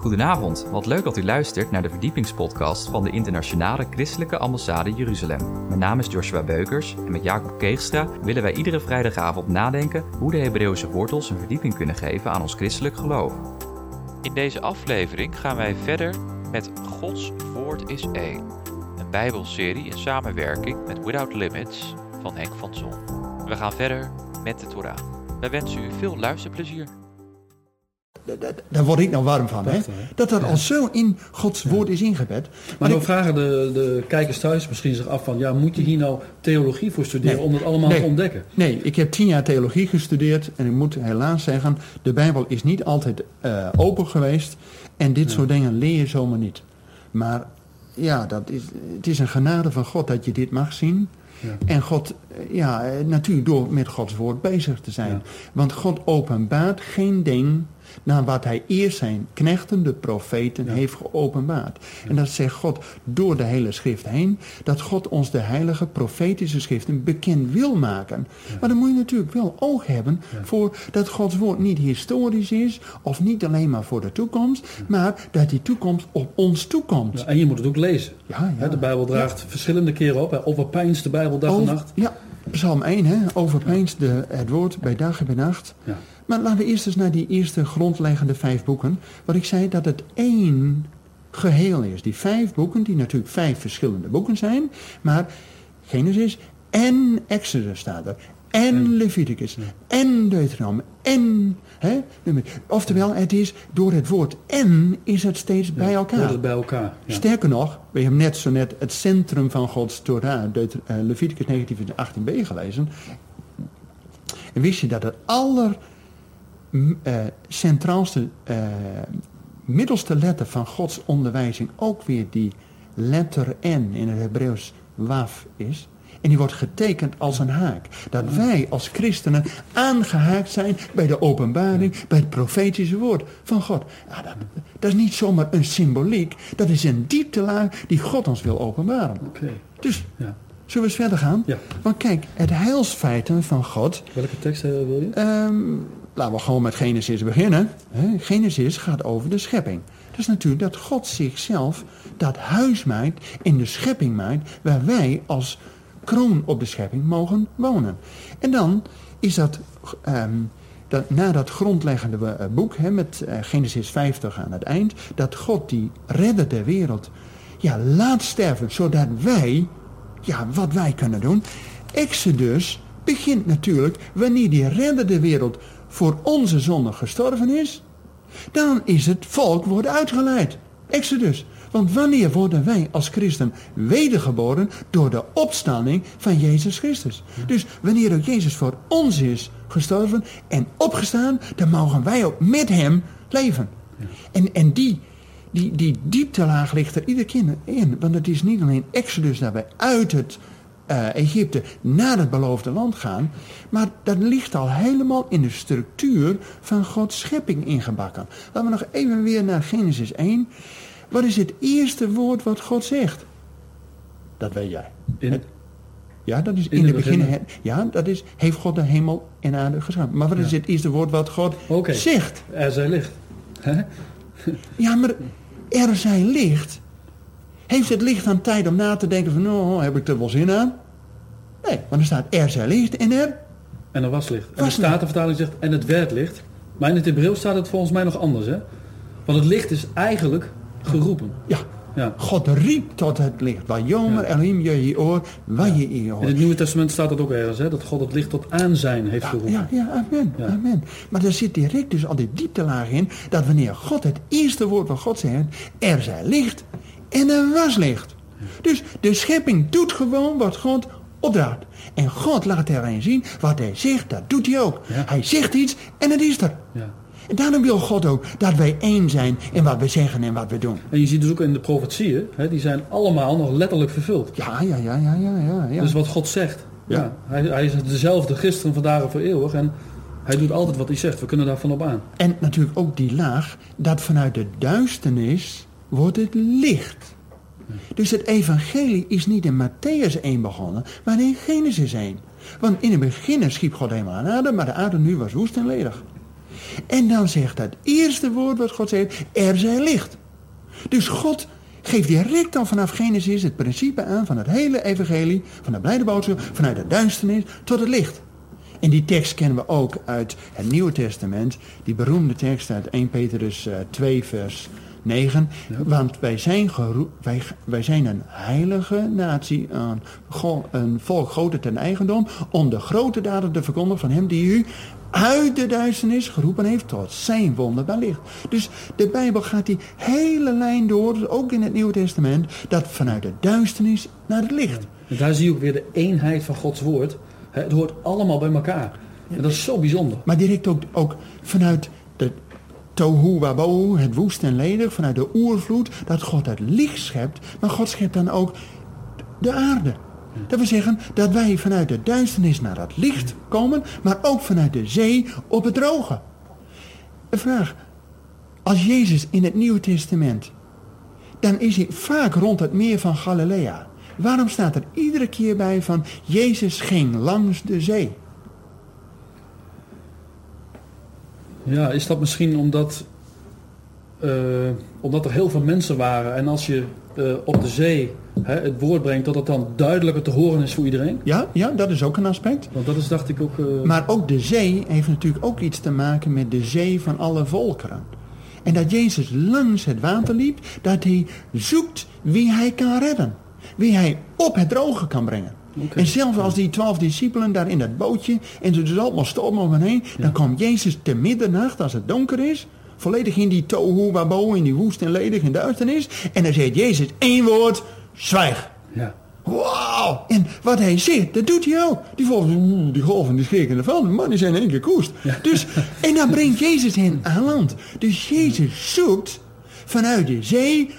Goedenavond, wat leuk dat u luistert naar de verdiepingspodcast van de Internationale Christelijke Ambassade Jeruzalem. Mijn naam is Joshua Beukers en met Jacob Keegstra willen wij iedere vrijdagavond nadenken hoe de Hebreeuwse wortels een verdieping kunnen geven aan ons christelijk geloof. In deze aflevering gaan wij verder met Gods Woord is één, een Bijbelserie in samenwerking met Without Limits van Henk van Zon. We gaan verder met de Torah. Wij wensen u veel luisterplezier. Daar word ik nou warm van, hè? Dat dat al zo in Gods woord is ingebed. Maar dan vragen de, de kijkers thuis misschien zich af van... ja, moet je hier nou theologie voor studeren om dat allemaal te ontdekken? Nee, ik heb tien jaar theologie gestudeerd... en ik moet helaas zeggen... de Bijbel is niet altijd uh, open geweest... en dit soort dingen leer je zomaar niet. Maar ja, dat is, het is een genade van God dat je dit mag zien... Ja. En God, ja, natuurlijk door met Gods woord bezig te zijn. Ja. Want God openbaart geen ding naar wat hij eerst zijn knechten, de profeten, heeft geopenbaard. En dat zegt God door de hele schrift heen, dat God ons de heilige profetische schriften bekend wil maken. Maar dan moet je natuurlijk wel oog hebben voor dat Gods woord niet historisch is, of niet alleen maar voor de toekomst, maar dat die toekomst op ons toekomt. en je moet het ook lezen. Ja, De Bijbel draagt verschillende keren op, overpijnst de Bijbel dag en nacht. Ja, Psalm 1, hè, overpijnst de, het woord bij dag en bij nacht. Ja. Maar laten we eerst eens naar die eerste grondleggende vijf boeken. Wat ik zei dat het één geheel is. Die vijf boeken, die natuurlijk vijf verschillende boeken zijn. Maar Genesis en Exodus staat er. En Leviticus. En Deuteronomium. En... Hè, oftewel, het is door het woord en is het steeds bij elkaar. het bij elkaar. Sterker nog, we hebben net zo net het centrum van Gods Torah, uh, Leviticus 19 18b gelezen. En wist je dat het aller uh, centraalste, uh, middelste letter van Gods onderwijzing ook weer die letter N in het Hebreeuws waf is. En die wordt getekend als een haak. Dat wij als christenen aangehaakt zijn bij de openbaring, bij het profetische woord van God. Ja, dat, dat, is niet zomaar een symboliek. Dat is een dieptelaar die God ons wil openbaren. Okay. Dus, ja. zullen we eens verder gaan? Ja. Want kijk, het heilsfeiten van God... Welke tekst eh, wil je? Um, laten we gewoon met Genesis beginnen. Genesis gaat over de schepping. Dat is natuurlijk dat God zichzelf dat huis maakt, in de schepping maakt, waar wij als kroon op de schepping mogen wonen. En dan is dat, um, dat na dat grondleggende eh, boek, hè, met uh, Genesis 50 aan het eind, dat God die redder der wereld ja, laat sterven, zodat wij, ja, wat wij kunnen doen. Exodus begint natuurlijk wanneer die redder der wereld voor onze zonde gestorven is, dan is het volk worden uitgeleid. Exodus. Want wanneer worden wij als christen wedergeboren door de opstanding van Jezus Christus? Dus wanneer ook Jezus voor ons is gestorven en opgestaan, dan mogen wij ook met hem leven. En, en die, die, die dieptelaag ligt er iedere keer in. Want het is niet alleen Exodus dat wij uit het uh, Egypte naar het beloofde land gaan. Maar dat ligt al helemaal in de structuur van Gods schepping ingebakken. Laten we nog even weer naar Genesis 1. Wat is het eerste woord wat God zegt? Dat weet jij. In, ja, dat is in, het begin. Ja, dat is, heeft God de hemel en aarde geschapen. Maar wat is het eerste woord wat God zegt? Er zij licht. ja, maar er zij licht. Heeft het licht aan tijd om na te denken van, nou, heb ik er wel zin aan? Nee, want er staat er zij licht en er... En er was licht. En de Statenvertaling zegt, en het werd licht. Maar in het Hebreeuws staat het volgens mij nog anders, hè? Want het licht is eigenlijk geroepen. Ja. ja. God riep tot het licht. Waar jomer elim je je oor, waar je in het Nieuwe Testament staat dat ook ergens, hè? Dat God het licht tot aanzijn heeft geroepen. Ja, ja, amen, amen. Maar er zit direct dus al die dieptelaag in, dat wanneer God het eerste woord van God zegt, er zij licht, en er was licht. Dus de schepping doet gewoon wat God opdraagt. En God laat erin zien wat hij zegt, dat doet hij ook. Hij zegt iets en het is er. Ja. En daarom wil God ook dat wij één zijn in wat we zeggen en wat we doen. En je ziet dus ook in de profetieën, hè, die zijn allemaal nog letterlijk vervuld. Ja, ja, ja, ja, ja. ja, Dus wat God zegt, ja. hij, hij is dezelfde gisteren, vandaag en voor eeuwig. En hij doet altijd wat hij zegt, we kunnen daarvan op aan. En natuurlijk ook die laag, dat vanuit de duisternis wordt het licht. Dus het evangelie is niet in Matthäus 1 begonnen, maar in Genesis 1. Want in het begin schiep God helemaal aan aarde, maar de aarde nu was woest en ledig. En dan zegt het eerste woord wat God zegt, er zij licht. Dus God geeft direct dan vanaf Genesis het principe aan van het hele evangelie, van de blijde boodschap, vanuit de duisternis tot het licht. En die tekst kennen we ook uit het Nieuwe Testament, die beroemde tekst uit 1 Petrus 2 vers 9. Want wij zijn, wij, wij zijn een heilige natie, een, een volk groter ten eigendom, om de grote daden te verkondigen van hem die u uit de duisternis geroepen heeft tot zijn wonderbaar licht. Dus de Bijbel gaat die hele lijn door, dus ook in het Nieuwe Testament, dat vanuit de duisternis naar het licht. En daar zie je ook weer de eenheid van Gods woord. Het hoort allemaal bij elkaar. En dat is zo bijzonder. Maar direct ook, ook vanuit tohu wabohu, het woest en ledig, vanuit de oervloed, dat God het licht schept, maar God schept dan ook de aarde. Dat wil zeggen dat wij vanuit de duisternis naar het licht komen, maar ook vanuit de zee op het droge. Een vraag. Als Jezus in het Nieuwe Testament, dan is hij vaak rond het meer van Galilea. Waarom staat er iedere keer bij van Jezus ging langs de zee? Ja, is dat misschien omdat, uh, omdat er heel veel mensen waren en als je uh, op de zee hè, het woord brengt, dat het dan duidelijker te horen is voor iedereen? Ja, ja dat is ook een aspect. Want dat is dacht ik ook... Uh... Maar ook de zee heeft natuurlijk ook iets te maken met de zee van alle volkeren. En dat Jezus langs het water liep, dat hij zoekt wie hij kan redden. Wie hij op het droge kan brengen. Okay. En zelfs als die twaalf discipelen daar in dat bootje en ze dus allemaal stormen om hen heen, ja. dan komt Jezus te middernacht als het donker is, volledig in die tohu wabo, in die woest en ledig en duisternis. En dan zegt Jezus één woord, zwijg. Ja. Wauw! En wat hij zegt, dat doet hij ook. Die, volgen, die golven die schrikken ervan, die zijn in één keer koest. Ja. Dus, en dan brengt Jezus hen aan land. Dus Jezus zoekt vanuit de zee,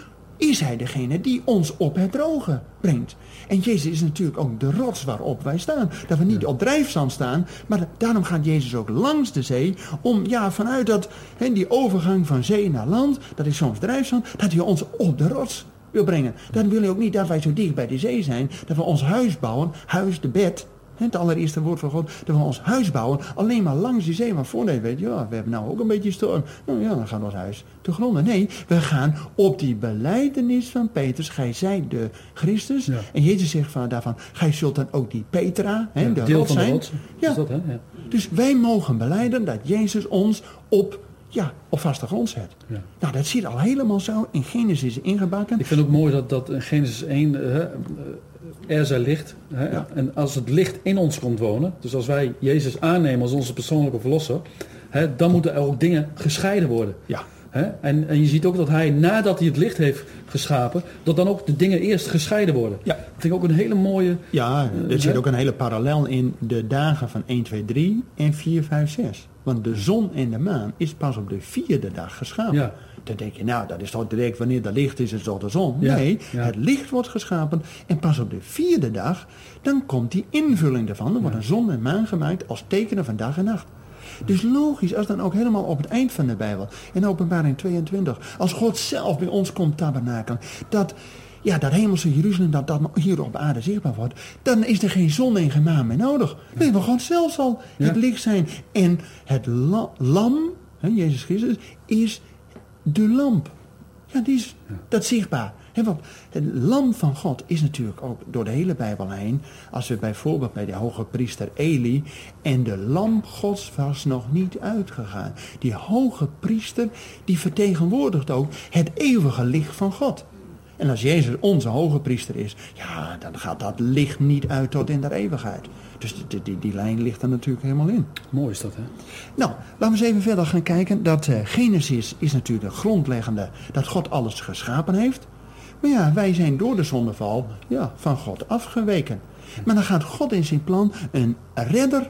is hij degene die ons op het droge brengt. En Jezus is natuurlijk ook de rots waarop wij staan. Dat we niet op drijfzand staan, maar daarom gaat Jezus ook langs de zee. Om ja, vanuit dat, he, die overgang van zee naar land, dat is soms drijfzand, dat hij ons op de rots wil brengen. Dan wil hij ook niet dat wij zo dicht bij de zee zijn, dat we ons huis bouwen, huis de bed, het allereerste woord van God, dat we ons huis bouwen alleen maar langs die zee. Maar voor je weet, ja, we hebben nou ook een beetje storm. Nou ja, dan gaan we ons huis te gronden. Nee, we gaan op die beleidenis van Petrus. Gij zijt de Christus. En Jezus zegt van, daarvan, gij zult dan ook die Petra, hè, ja, de deel van zijn. de rots. Ja. Is dat, hè? Ja. Dus wij mogen beleiden dat Jezus ons op, ja, op vaste grond zet. Ja. Nou, dat zit al helemaal zo in Genesis ingebakken. Ik vind het ook mooi dat, dat in Genesis 1 uh, uh, er zij licht. Hè? Ja. En als het licht in ons komt wonen, dus als wij Jezus aannemen als onze persoonlijke verlosser, hè, dan moeten er ook dingen gescheiden worden. Ja. Hè? En, en je ziet ook dat hij, nadat hij het licht heeft geschapen, dat dan ook de dingen eerst gescheiden worden. Ja. Dat vind ik ook een hele mooie... Ja, Eh, er zit hè? ook een hele parallel in de dagen van 1, 2, 3 en 4, 5, 6. Want de zon en de maan is pas op de vierde dag geschapen. Ja. Dan denk je, nou, dat is toch direct wanneer er licht is, is toch de zon? Ja, Nee, ja. het licht wordt geschapen en pas op de vierde dag, dan komt die invulling ervan. Er wordt een zon en maan gemaakt als tekenen van dag en nacht. Dus logisch, als dan ook helemaal op het eind van de Bijbel, in openbaring 22, als God zelf bij ons komt tabernakelen, dat, ja, dat hemelse Jeruzalem, dat dat hier op aarde zichtbaar wordt, dan is er geen zon en geen maan meer nodig. Nee, maar God zelf zal het licht zijn. En het la- lam, hè, Jezus Christus, is de lamp. Ja, die is dat is zichtbaar. Hè, want het lam van God is natuurlijk ook door de hele Bijbel heen. Als we bijvoorbeeld bij de hoge priester Eli. En de lamp Gods was nog niet uitgegaan. Die hoge priester die vertegenwoordigt ook het eeuwige licht van God. En als Jezus onze hoge priester is, ja, dan gaat dat licht niet uit tot in de eeuwigheid. Dus die, die, die, lijn ligt er natuurlijk helemaal in. Mooi is dat, hè? Nou, laten we eens even verder gaan kijken. Dat eh, Genesis is natuurlijk de grondleggende dat God alles geschapen heeft. Maar ja, wij zijn door de zondeval ja, van God afgeweken. Maar dan gaat God in zijn plan een redder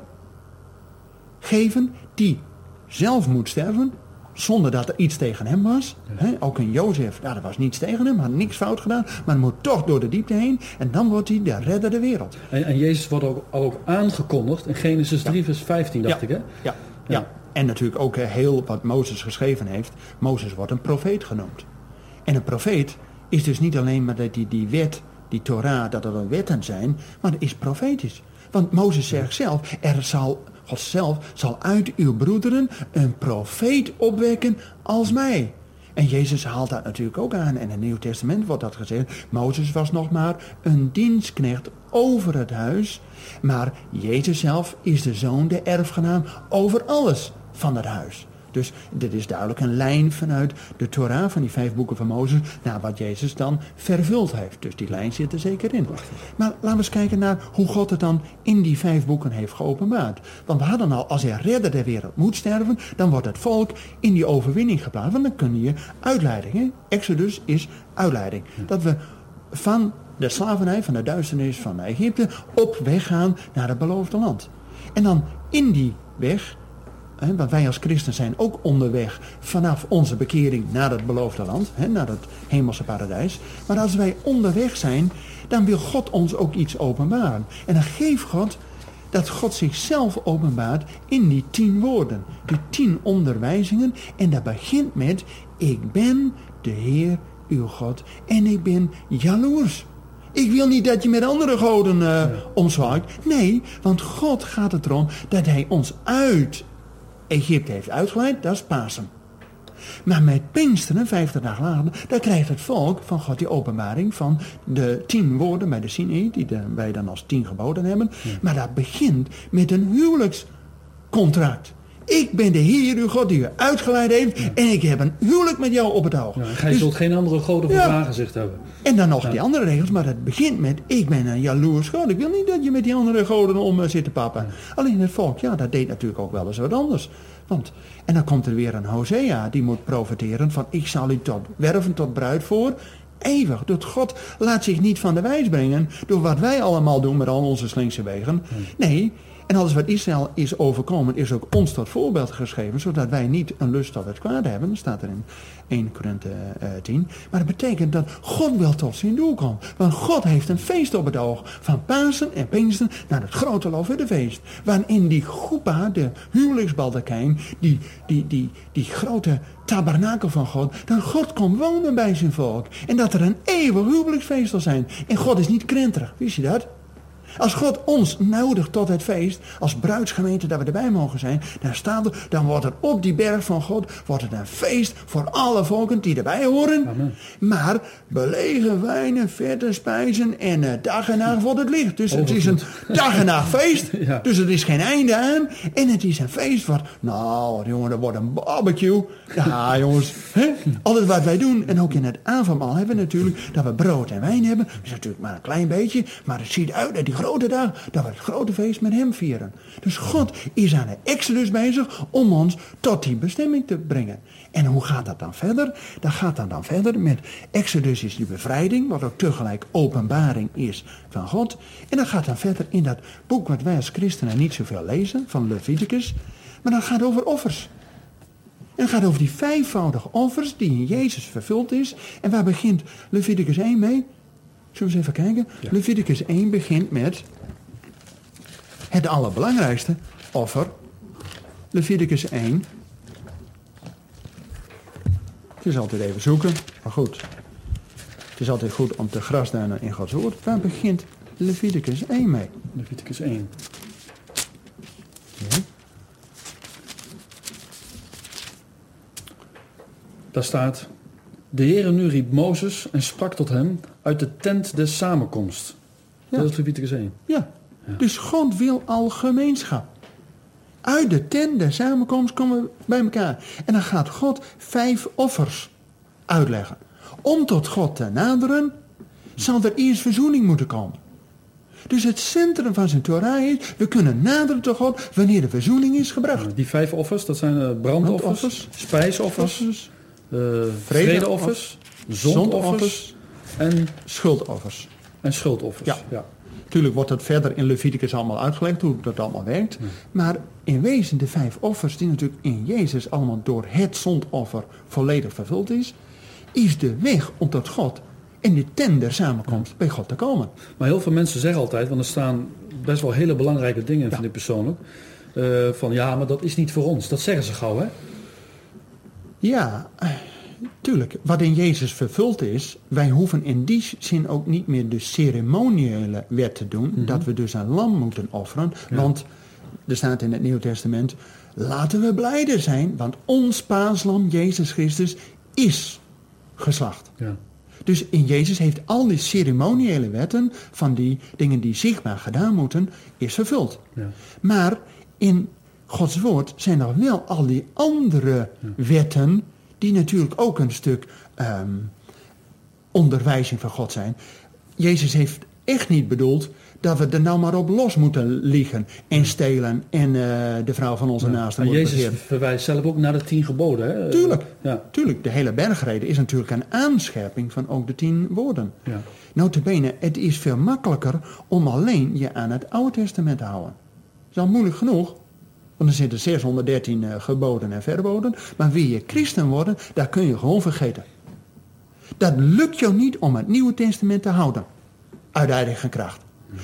geven die zelf moet sterven. Zonder dat er iets tegen hem was. Ook in Jozef, ja, er was niets tegen hem, had niks fout gedaan. Maar hij moet toch door de diepte heen. En dan wordt hij de redder der wereld. En, en Jezus wordt ook, ook aangekondigd in Genesis 3 vers 15, dacht ja. ik, hè? Ja, ja. Ja. En natuurlijk ook heel wat Mozes geschreven heeft. Mozes wordt een profeet genoemd. En een profeet is dus niet alleen maar dat die, die wet, die Torah, dat er wel wetten zijn, maar het is profetisch. Want Mozes zegt zelf, er zal God zelf zal uit uw broederen een profeet opwekken als mij. En Jezus haalt dat natuurlijk ook aan. En in het Nieuw Testament wordt dat gezegd. Mozes was nog maar een dienstknecht over het huis. Maar Jezus zelf is de zoon, de erfgenaam over alles van het huis. Dus dit is duidelijk een lijn vanuit de Torah, van die vijf boeken van Mozes, naar wat Jezus dan vervuld heeft. Dus die lijn zit er zeker in. Maar laten we eens kijken naar hoe God het dan in die vijf boeken heeft geopenbaard. Want we hadden al, als er redder der wereld moet sterven, dan wordt het volk in die overwinning geplaatst. Want dan kun je uitleiding. Hè? Exodus is uitleiding. Dat we van de slavernij, van de duisternis van Egypte, op weg gaan naar het beloofde land. En dan in die weg want wij als christen zijn ook onderweg vanaf onze bekering naar het beloofde land, naar het hemelse paradijs. Maar als wij onderweg zijn, dan wil God ons ook iets openbaren. En dan geeft God dat God zichzelf openbaart in die tien woorden, die tien onderwijzingen. En dat begint met, ik ben de Heer uw God en ik ben jaloers. Ik wil niet dat je met andere goden uh, ja. omzwaait. Nee, want God gaat het erom dat hij ons uit Egypte heeft uitgeleid, dat is Pasen. Maar met Pinksteren, vijftig dagen later, daar krijgt het volk van God die openbaring van de tien woorden bij de Sinai, die wij dan als tien geboden hebben. Maar dat begint met een huwelijkscontract. Ik ben de Heer uw God die u uitgeleid heeft en ik heb een huwelijk met jou op het oog. Ja, gij dus, zult geen andere goden voor ja, gezegd hebben. En dan nog die andere regels, maar het begint met ik ben een jaloers God. Ik wil niet dat je met die andere goden om zit te pappen. Alleen het volk, ja, dat deed natuurlijk ook wel eens wat anders. Want, en dan komt er weer een Hosea die moet profiteren van ik zal u tot werven tot bruid voor eeuwig. Dat God laat zich niet van de wijs brengen door wat wij allemaal doen met al onze slinkse wegen. Nee, en alles wat Israël is overkomen is ook ons tot voorbeeld geschreven, zodat wij niet een lust tot het kwaad hebben. Dat staat er in 1 Korinthe 10. Maar dat betekent dat God wil tot zijn doel komen. Want God heeft een feest op het oog. Van Pasen en Pinksten naar het grote feest. Waarin die goepa, de huwelijksbaldakijn, die, die, die, die grote tabernakel van God, dat God komt wonen bij zijn volk. En dat er een eeuwig huwelijksfeest zal zijn. En God is niet krenterig, wist je dat? Als God ons nodigt tot het feest, als bruidsgemeente dat we erbij mogen zijn, dan, staan we, dan wordt het op die berg van God wordt het een feest voor alle volken die erbij horen. Amen. Maar belegen wijnen, vette spijzen en uh, dag en nacht wordt het licht. Dus het is een dag en nacht feest. Dus er is geen einde aan. En het is een feest wat, nou jongen, er wordt een barbecue. Ja jongens, hè? alles wat wij doen. En ook in het avondmaal hebben we natuurlijk dat we brood en wijn hebben. Dat is natuurlijk maar een klein beetje. Maar het ziet uit dat die grote dag, dat we het grote feest met hem vieren. Dus God is aan de Exodus bezig om ons tot die bestemming te brengen. En hoe gaat dat dan verder? Dat gaat dan, dan verder met Exodus is die bevrijding, wat ook tegelijk openbaring is van God. En dat gaat dan verder in dat boek wat wij als christenen niet zoveel lezen, van Leviticus. Maar dat gaat over offers. En gaat over die vijfvoudige offers die in Jezus vervuld is. En waar begint Leviticus 1 mee? Zullen we eens even kijken? Ja. Leviticus 1 begint met het allerbelangrijkste offer. Leviticus 1. Het is altijd even zoeken, maar goed. Het is altijd goed om te grasduinen in Gods woord. Waar begint Leviticus 1 mee? Leviticus 1. Ja. Daar staat, de Heere nu riep Mozes en sprak tot hem uit de tent des samenkomst. Ja. Dat is Leviticus 1. Ja. ja. Dus God wil al gemeenschap. Uit de tent des samenkomst komen we bij elkaar. En dan gaat God vijf offers uitleggen. Om tot God te naderen, zal er eerst verzoening moeten komen. Dus het centrum van zijn Torah is, we kunnen naderen tot God wanneer de verzoening is gebracht. die vijf offers, dat zijn uh, brandoffers, brandoffers, spijsoffers, vredeoffers, zondoffers en schuldoffers. En schuldoffers, ja. ja. Natuurlijk wordt dat verder in Leviticus allemaal uitgelegd hoe dat allemaal werkt. Maar in wezen de vijf offers die natuurlijk in Jezus allemaal door het zondoffer volledig vervuld is, is de weg om tot God in de tender samenkomst bij God te komen. Maar heel veel mensen zeggen altijd, want er staan best wel hele belangrijke dingen, ja. vind ik persoonlijk. Uh, van ja, maar dat is niet voor ons. Dat zeggen ze gauw, hè? Ja, tuurlijk. Wat in Jezus vervuld is, wij hoeven in die zin ook niet meer de ceremoniële wet te doen. Mhm. Dat we dus een lam moeten offeren. Want er staat in het Nieuwe Testament, laten we blijde zijn, want ons paaslam Jezus Christus is geslacht. Ja. Dus in Jezus heeft al die ceremoniële wetten van die dingen die zichtbaar gedaan moeten, is vervuld. Ja. Maar in Gods woord zijn er wel al die andere wetten die natuurlijk ook een stuk ehm, onderwijzing van God zijn. Jezus heeft echt niet bedoeld dat we er nou maar op los moeten liggen en stelen en eh, de vrouw van onze naaste En moeten Jezus verwijst zelf ook naar de tien geboden. Hè? Tuurlijk. Ja. Tuurlijk, de hele bergreden is natuurlijk een aanscherping van ook de tien woorden. Ja. Notabene, het is veel makkelijker om alleen je aan het Oude Testament te houden. Dat is al moeilijk genoeg, want er zitten 613 eh, geboden en verboden. Maar wil je christen worden, daar kun je gewoon vergeten. Dat lukt jou niet om het Nieuwe Testament te houden. Uit eigen kracht.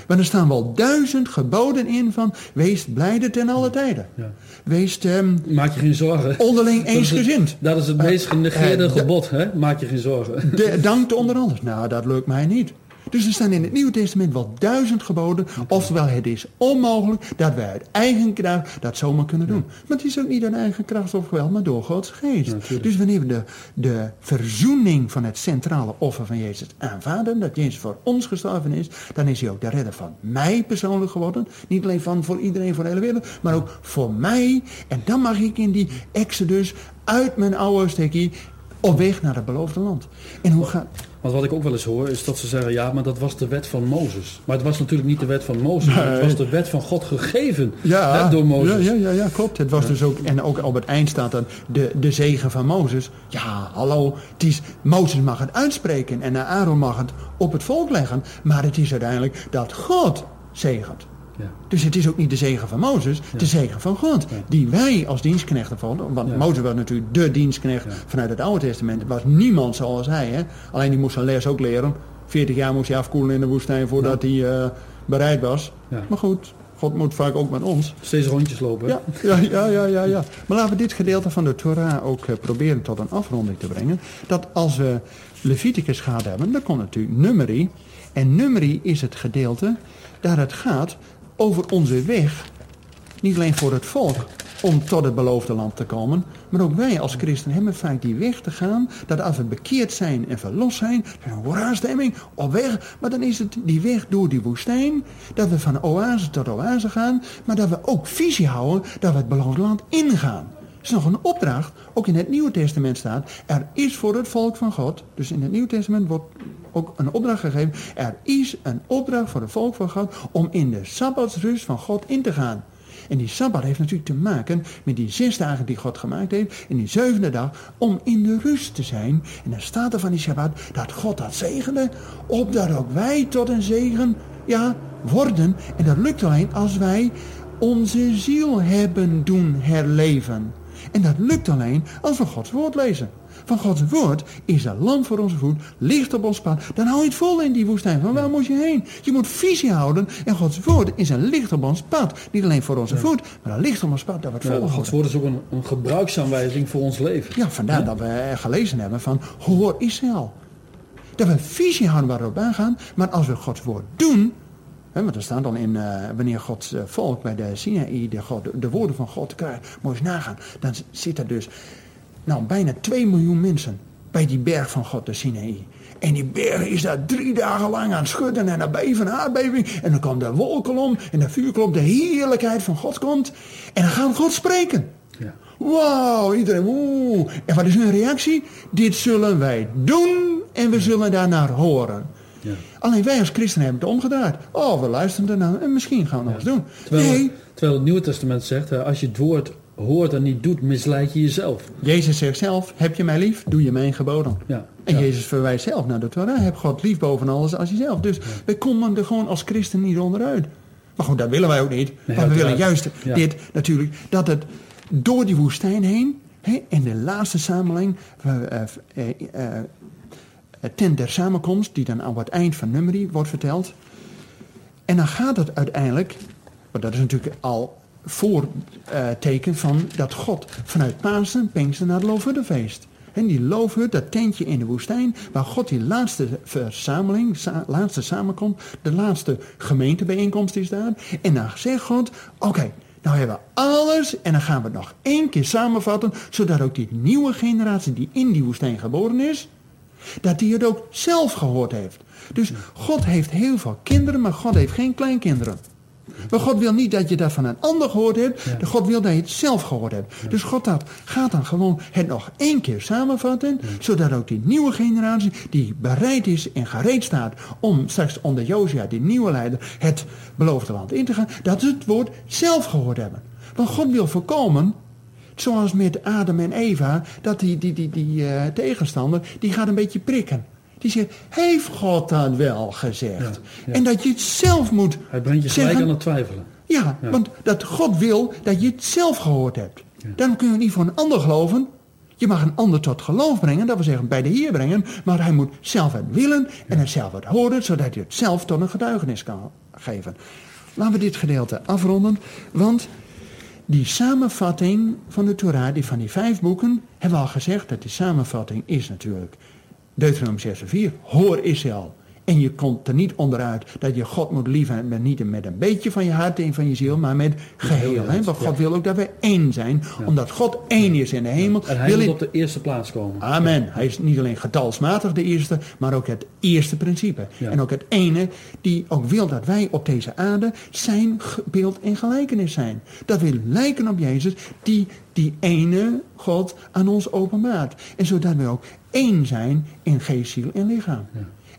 Maar er staan wel duizend geboden in van wees blijde ten alle tijden. Ja. Wees ehm, Maak je geen zorgen. onderling Dat is het- eensgezind. Dat is het meest genegeerde eh, gebod. Hè? Maak je geen zorgen. De, dank onder alles. Nou, dat lukt mij niet. Dus er staan in het Nieuwe Testament wel duizend geboden. Oftewel, het is onmogelijk dat wij uit eigen kracht dat zomaar kunnen doen. Maar het is ook niet uit eigen kracht of geweld, maar door Gods geest. Dus wanneer we de, de verzoening van het centrale offer van Jezus aanvaarden, dat Jezus voor ons gestorven is, dan is hij ook de redder van mij persoonlijk geworden. Niet alleen van voor iedereen, voor de hele wereld, maar ook voor mij. En dan mag ik in die exodus uit mijn oude stekkie op weg naar het beloofde land. En hoe gaat... Want wat ik ook wel eens hoor, is dat ze zeggen, ja, maar dat was de wet van Mozes. Maar het was natuurlijk niet de wet van Mozes, het was de wet van God gegeven hè, door Mozes. Ja, ja, ja, ja, klopt. Het was dus ook, en ook op het eind staat dan de, de zegen van Mozes. Ja, hallo, het is, Mozes mag het uitspreken en Aaron mag het op het volk leggen. Maar het is uiteindelijk dat God zegent. Ja. Dus het is ook niet de zegen van Mozes, de zegen van God. Die wij als dienstknechten volgen. Want. Mozes was natuurlijk de dienstknecht vanuit het Oude Testament. Er was niemand zoals hij. Hè? Alleen die moest zijn les ook leren. 40 jaar moest hij afkoelen in de woestijn voordat hij eh, bereid was. Maar goed, God moet vaak ook met ons. Steeds rondjes lopen. Ja, ja, ja, ja, ja, ja. Maar laten we dit gedeelte van de Torah ook eh, proberen tot een afronding te brengen. Dat als we Leviticus gehad hebben, dan komt natuurlijk Numeri. En Numeri is het gedeelte daar het gaat over onze weg. Niet alleen voor het volk om tot het beloofde land te komen. Maar ook wij als christen hebben vaak die weg te gaan. Dat als we bekeerd zijn en verlost zijn. Een hoera-stemming op weg. Maar dan is het die weg door die woestijn. Dat we van oase tot oase gaan. Maar dat we ook visie houden dat we het beloofde land ingaan. Is nog een opdracht. Ook in het Nieuwe Testament staat. Er is voor het volk van God. Dus in het Nieuwe Testament wordt ook een opdracht gegeven. Er is een opdracht voor het volk van God. Om in de Sabbatsrust van God in te gaan. En die Sabbat heeft natuurlijk te maken met die zes dagen die God gemaakt heeft. En die zevende dag om in de rust te zijn. En dan staat er van die Sabbat dat God dat zegende. Opdat ook wij tot een zegen ja, worden. En dat lukt alleen als wij onze ziel hebben doen herleven. En dat lukt alleen als we Gods woord lezen. Van Gods woord is een lamp voor onze voet, licht op ons pad. Dan hou je het vol in die woestijn. Van waar moet je heen? Je moet visie houden. En Gods woord is een licht op ons pad. Niet alleen voor onze voet, maar een licht op ons pad dat we het Ja. Gods woord is ook een, een gebruiksaanwijzing voor ons leven. Ja, vandaar dat we gelezen hebben van hoor Israël. Dat we visie houden waar we op aangaan. Maar als we Gods woord doen. Want er staat dan in eh, wanneer Gods eh, volk bij de Sinaï de, God, de woorden van God krijgt. Moet je eens nagaan. Dan zit er dus nou, bijna 2 miljoen mensen bij die berg van God, de Sinaï. En die berg is daar drie dagen lang aan het schudden en aan beven, aardbeving. En dan komt de wolkolom en de vuurkolom, de heerlijkheid van God komt. En dan gaat God spreken. Ja. Wauw, iedereen, oeh. En wat is hun reactie? Dit zullen wij doen en we zullen daarnaar horen. Ja. Alleen wij als christenen hebben het omgedraaid. Oh, we luisteren ernaar en misschien gaan we nog eens doen. Terwijl, Nee, terwijl het Nieuwe Testament zegt, als je het woord hoort en niet doet, misleid je jezelf. Jezus zegt zelf, heb je mij lief, doe je mijn geboden. Ja. En Ja. Jezus verwijst zelf naar de Torah. Heb God lief boven alles als jezelf. Dus wij komen er gewoon als christen niet onderuit. Maar goed, dat willen wij ook niet. maar we willen juist Ja. dit natuurlijk, dat het door die woestijn heen, hè, en de laatste samenleving, eh, eh, eh, tent der samenkomst, die dan aan het eind van Numeri wordt verteld. En dan gaat het uiteindelijk, want dat is natuurlijk al voorteken van dat God vanuit Pasen, Pinkster naar het Loofhuttenfeest. En die loofhut, dat tentje in de woestijn, waar God die laatste verzameling, laatste samenkomst, de laatste gemeentebijeenkomst is daar. En dan zegt God, oké, Nou hebben we alles en dan gaan we het nog één keer samenvatten, zodat ook die nieuwe generatie die in die woestijn geboren is, dat die het ook zelf gehoord heeft. Dus God heeft heel veel kinderen, maar God heeft geen kleinkinderen. Maar God wil niet dat je dat van een ander gehoord hebt. God wil dat je het zelf gehoord hebt. Dus God dat, gaat dan gewoon het nog één keer samenvatten. Zodat ook die nieuwe generatie die bereid is en gereed staat om straks onder Josia, die nieuwe leider, het beloofde land in te gaan. Dat ze het woord zelf gehoord hebben. Want God wil voorkomen zoals met Adam en Eva, dat die, die, die, die uh, tegenstander, die gaat een beetje prikken. Die zegt, heeft God dat wel gezegd? En dat je het zelf moet Hij brengt je gelijk aan het twijfelen. Ja, want dat God wil dat je het zelf gehoord hebt. Dan kun je niet voor een ander geloven. Je mag een ander tot geloof brengen, dat wil zeggen bij de Heer brengen. Maar hij moet zelf het willen en het zelf het horen, zodat hij het zelf tot een getuigenis kan geven. Laten we dit gedeelte afronden, want die samenvatting van de Torah, die van die vijf boeken, hebben we al gezegd dat die samenvatting is natuurlijk Deuteronomium 6 4. Hoor Israël. En je komt er niet onderuit dat je God moet liefhebben met niet met een beetje van je hart en van je ziel, maar met geheel. Hè? Want God wil ook dat we één zijn, omdat God één is in de hemel. En hij wil op de eerste plaats komen. Amen. Hij is niet alleen getalsmatig de eerste, maar ook het eerste principe. En ook het ene die ook wil dat wij op deze aarde zijn beeld en gelijkenis zijn. Dat we lijken op Jezus, die die ene God aan ons openbaart. En zodat we ook één zijn in geest, ziel en lichaam.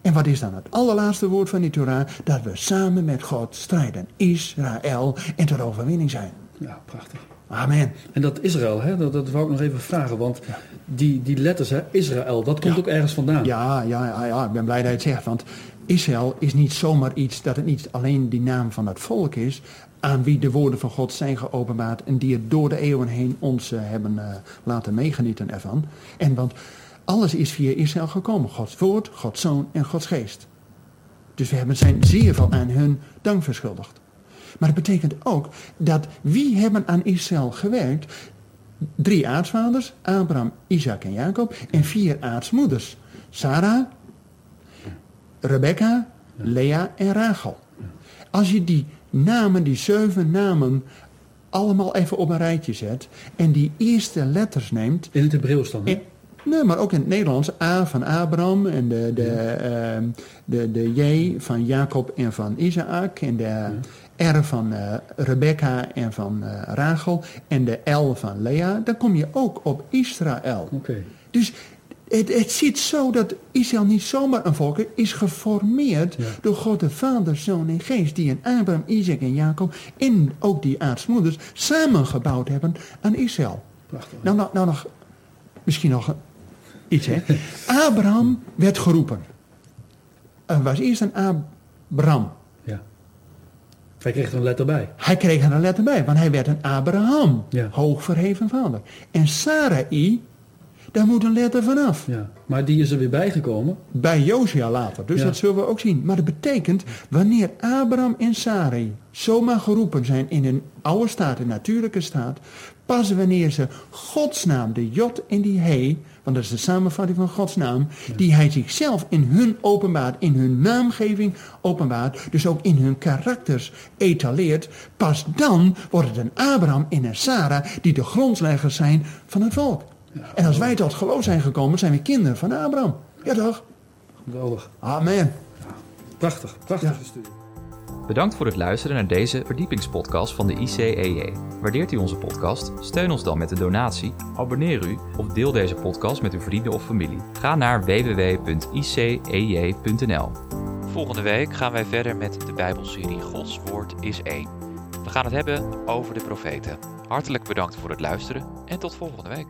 En wat is dan het allerlaatste woord van die Torah? Dat we samen met God strijden. Israël en ter overwinning zijn. Ja, prachtig. Amen. En dat Israël, hè, dat, dat wou ik nog even vragen. Want die, die letters, hè, Israël, dat komt ook ergens vandaan. Ja, ja, ja, ja, ik ben blij dat je het zegt. Want Israël is niet zomaar iets dat het niet alleen die naam van het volk is. Aan wie de woorden van God zijn geopenbaard. En die het door de eeuwen heen ons uh, hebben uh, laten meegenieten ervan. En want alles is via Israël gekomen. Gods woord, Gods zoon en Gods geest. Dus we hebben zijn zeer veel aan hun dank verschuldigd. Maar het betekent ook dat wie hebben aan Israël gewerkt? Drie aartsvaders, Abraham, Isaac en Jacob. En vier aartsmoeders. Sarah, Rebecca, Lea en Rachel. Als je die namen, die zeven namen, allemaal even op een rijtje zet... en die eerste letters neemt... In het Hebreeuws dan, hè? Nee, maar ook in het Nederlands. A van Abraham en de, de, uh, de, de J van Jacob en van Isaac. En de R van uh, Rebecca en van uh, Rachel. En de L van Lea. Dan kom je ook op Israël. Okay. Dus het, het zit zo dat Israël niet zomaar een volk is. Is geformeerd ja. door God de Vader, Zoon en Geest. Die in Abraham, Isaac en Jacob. En ook die aartsmoeders samengebouwd hebben aan Israël. Prachtig. Nou, nou, nou nog, misschien nog iets, hè. Abraham werd geroepen. Er was eerst een Abraham. Ja. Hij kreeg er een letter bij. Hij kreeg er een letter bij, want hij werd een Abraham. Ja. Hoogverheven vader. En Sarai, daar moet een letter vanaf. Ja. Maar die is er weer bijgekomen. Bij Josia later, dus Ja. dat zullen we ook zien. Maar dat betekent, wanneer Abraham en Sarai zomaar geroepen zijn in een oude staat, een natuurlijke staat, pas wanneer ze Gods naam, de Jod en die He, want dat is de samenvatting van Gods naam, die hij zichzelf in hun openbaart, in hun naamgeving openbaart, dus ook in hun karakters etaleert, pas dan wordt het een Abraham en een Sarah die de grondleggers zijn van het volk. En als wij tot geloof zijn gekomen, zijn we kinderen van Abraham. Ja toch? Geweldig. Amen. Prachtig. Prachtige Ja. Bedankt voor het luisteren naar deze verdiepingspodcast van de ICEJ. Waardeert u onze podcast? Steun ons dan met een donatie, abonneer u of deel deze podcast met uw vrienden of familie. Ga naar www.icej.nl. Volgende week gaan wij verder met de Bijbelserie Gods Woord is één. We gaan het hebben over de profeten. Hartelijk bedankt voor het luisteren en tot volgende week.